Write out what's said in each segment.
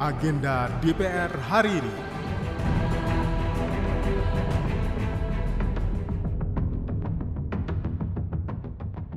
Agenda DPR hari ini.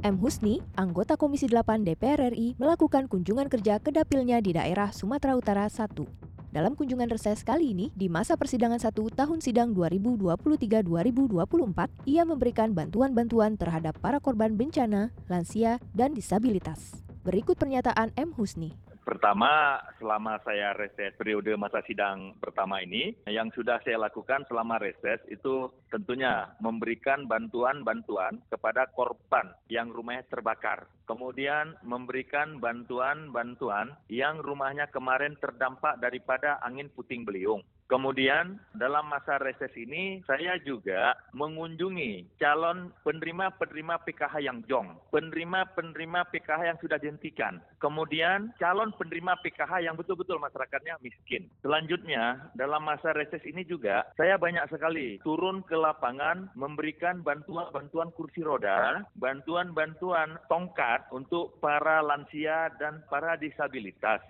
M. Husni, anggota Komisi 8 DPR RI, melakukan kunjungan kerja ke dapilnya di daerah Sumatera Utara 1. Dalam kunjungan reses kali ini, di masa persidangan 1 tahun sidang 2023-2024, ia memberikan bantuan-bantuan terhadap para korban bencana, lansia, dan disabilitas. Berikut pernyataan M. Husni. Pertama, selama saya reses periode masa sidang pertama ini, yang sudah saya lakukan selama reses itu tentunya memberikan bantuan-bantuan kepada korban yang rumahnya terbakar. Kemudian memberikan bantuan-bantuan yang rumahnya kemarin terdampak daripada angin puting beliung. Kemudian dalam masa reses ini saya juga mengunjungi calon penerima-penerima PKH yang jong, penerima-penerima PKH yang sudah dihentikan, kemudian calon penerima PKH yang betul-betul masyarakatnya miskin. Selanjutnya dalam masa reses ini juga saya banyak sekali turun ke lapangan memberikan bantuan-bantuan kursi roda, bantuan-bantuan tongkat untuk para lansia dan para disabilitas.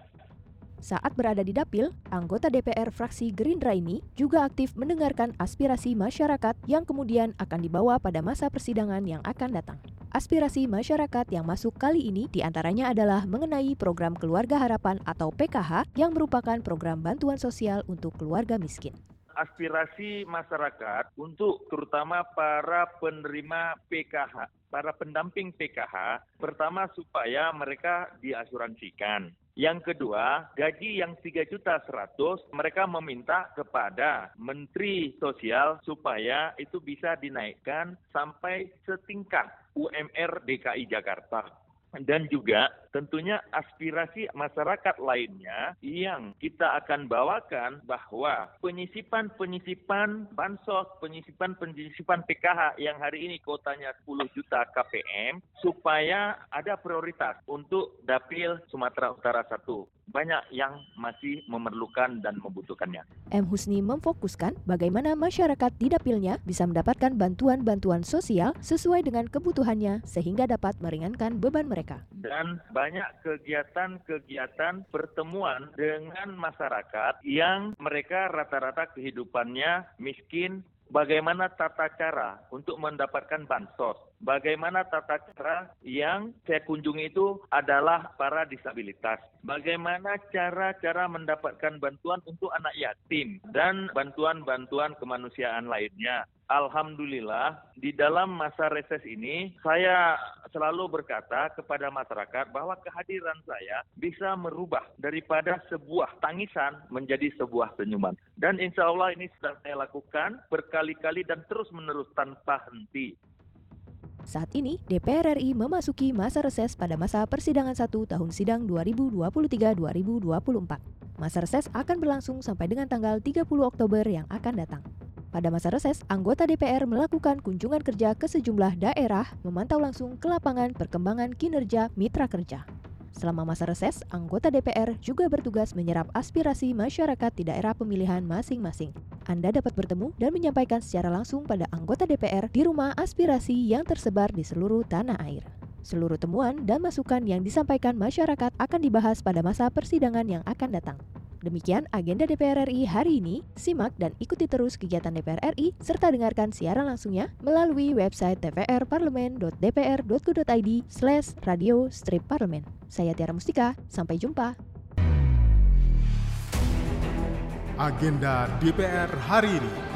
Saat berada di dapil, anggota DPR fraksi Gerindra ini juga aktif mendengarkan aspirasi masyarakat yang kemudian akan dibawa pada masa persidangan yang akan datang. Aspirasi masyarakat yang masuk kali ini di antaranya adalah mengenai program Keluarga Harapan atau PKH yang merupakan program bantuan sosial untuk keluarga miskin aspirasi masyarakat untuk terutama para penerima PKH, para pendamping PKH, pertama supaya mereka diasuransikan. Yang kedua, gaji yang 3 juta 100 mereka meminta kepada Menteri Sosial supaya itu bisa dinaikkan sampai setingkat UMR DKI Jakarta dan juga tentunya aspirasi masyarakat lainnya yang kita akan bawakan bahwa penyisipan-penyisipan bansos, penyisipan-penyisipan PKH yang hari ini kotanya 10 juta KPM supaya ada prioritas untuk dapil Sumatera Utara 1 banyak yang masih memerlukan dan membutuhkannya. M. Husni memfokuskan bagaimana masyarakat di dapilnya bisa mendapatkan bantuan-bantuan sosial sesuai dengan kebutuhannya sehingga dapat meringankan beban mereka. Dan banyak kegiatan-kegiatan pertemuan dengan masyarakat yang mereka rata-rata kehidupannya miskin, bagaimana tata cara untuk mendapatkan bansos. Bagaimana tata cara yang saya kunjungi itu adalah para disabilitas. Bagaimana cara-cara mendapatkan bantuan untuk anak yatim dan bantuan-bantuan kemanusiaan lainnya. Alhamdulillah di dalam masa reses ini saya selalu berkata kepada masyarakat bahwa kehadiran saya bisa merubah daripada sebuah tangisan menjadi sebuah senyuman. Dan insya Allah ini sudah saya lakukan berkali-kali dan terus-menerus tanpa henti. Saat ini, DPR RI memasuki masa reses pada masa persidangan 1 tahun sidang 2023-2024. Masa reses akan berlangsung sampai dengan tanggal 30 Oktober yang akan datang. Pada masa reses, anggota DPR melakukan kunjungan kerja ke sejumlah daerah, memantau langsung ke lapangan perkembangan kinerja mitra kerja. Selama masa reses, anggota DPR juga bertugas menyerap aspirasi masyarakat di daerah pemilihan masing-masing. Anda dapat bertemu dan menyampaikan secara langsung pada anggota DPR di rumah aspirasi yang tersebar di seluruh tanah air. Seluruh temuan dan masukan yang disampaikan masyarakat akan dibahas pada masa persidangan yang akan datang. Demikian agenda DPR RI hari ini. Simak dan ikuti terus kegiatan DPR RI serta dengarkan siaran langsungnya melalui website tvrparlemen.dpr.go.id slash radio strip parlemen. Saya Tiara Mustika, sampai jumpa. Agenda DPR hari ini.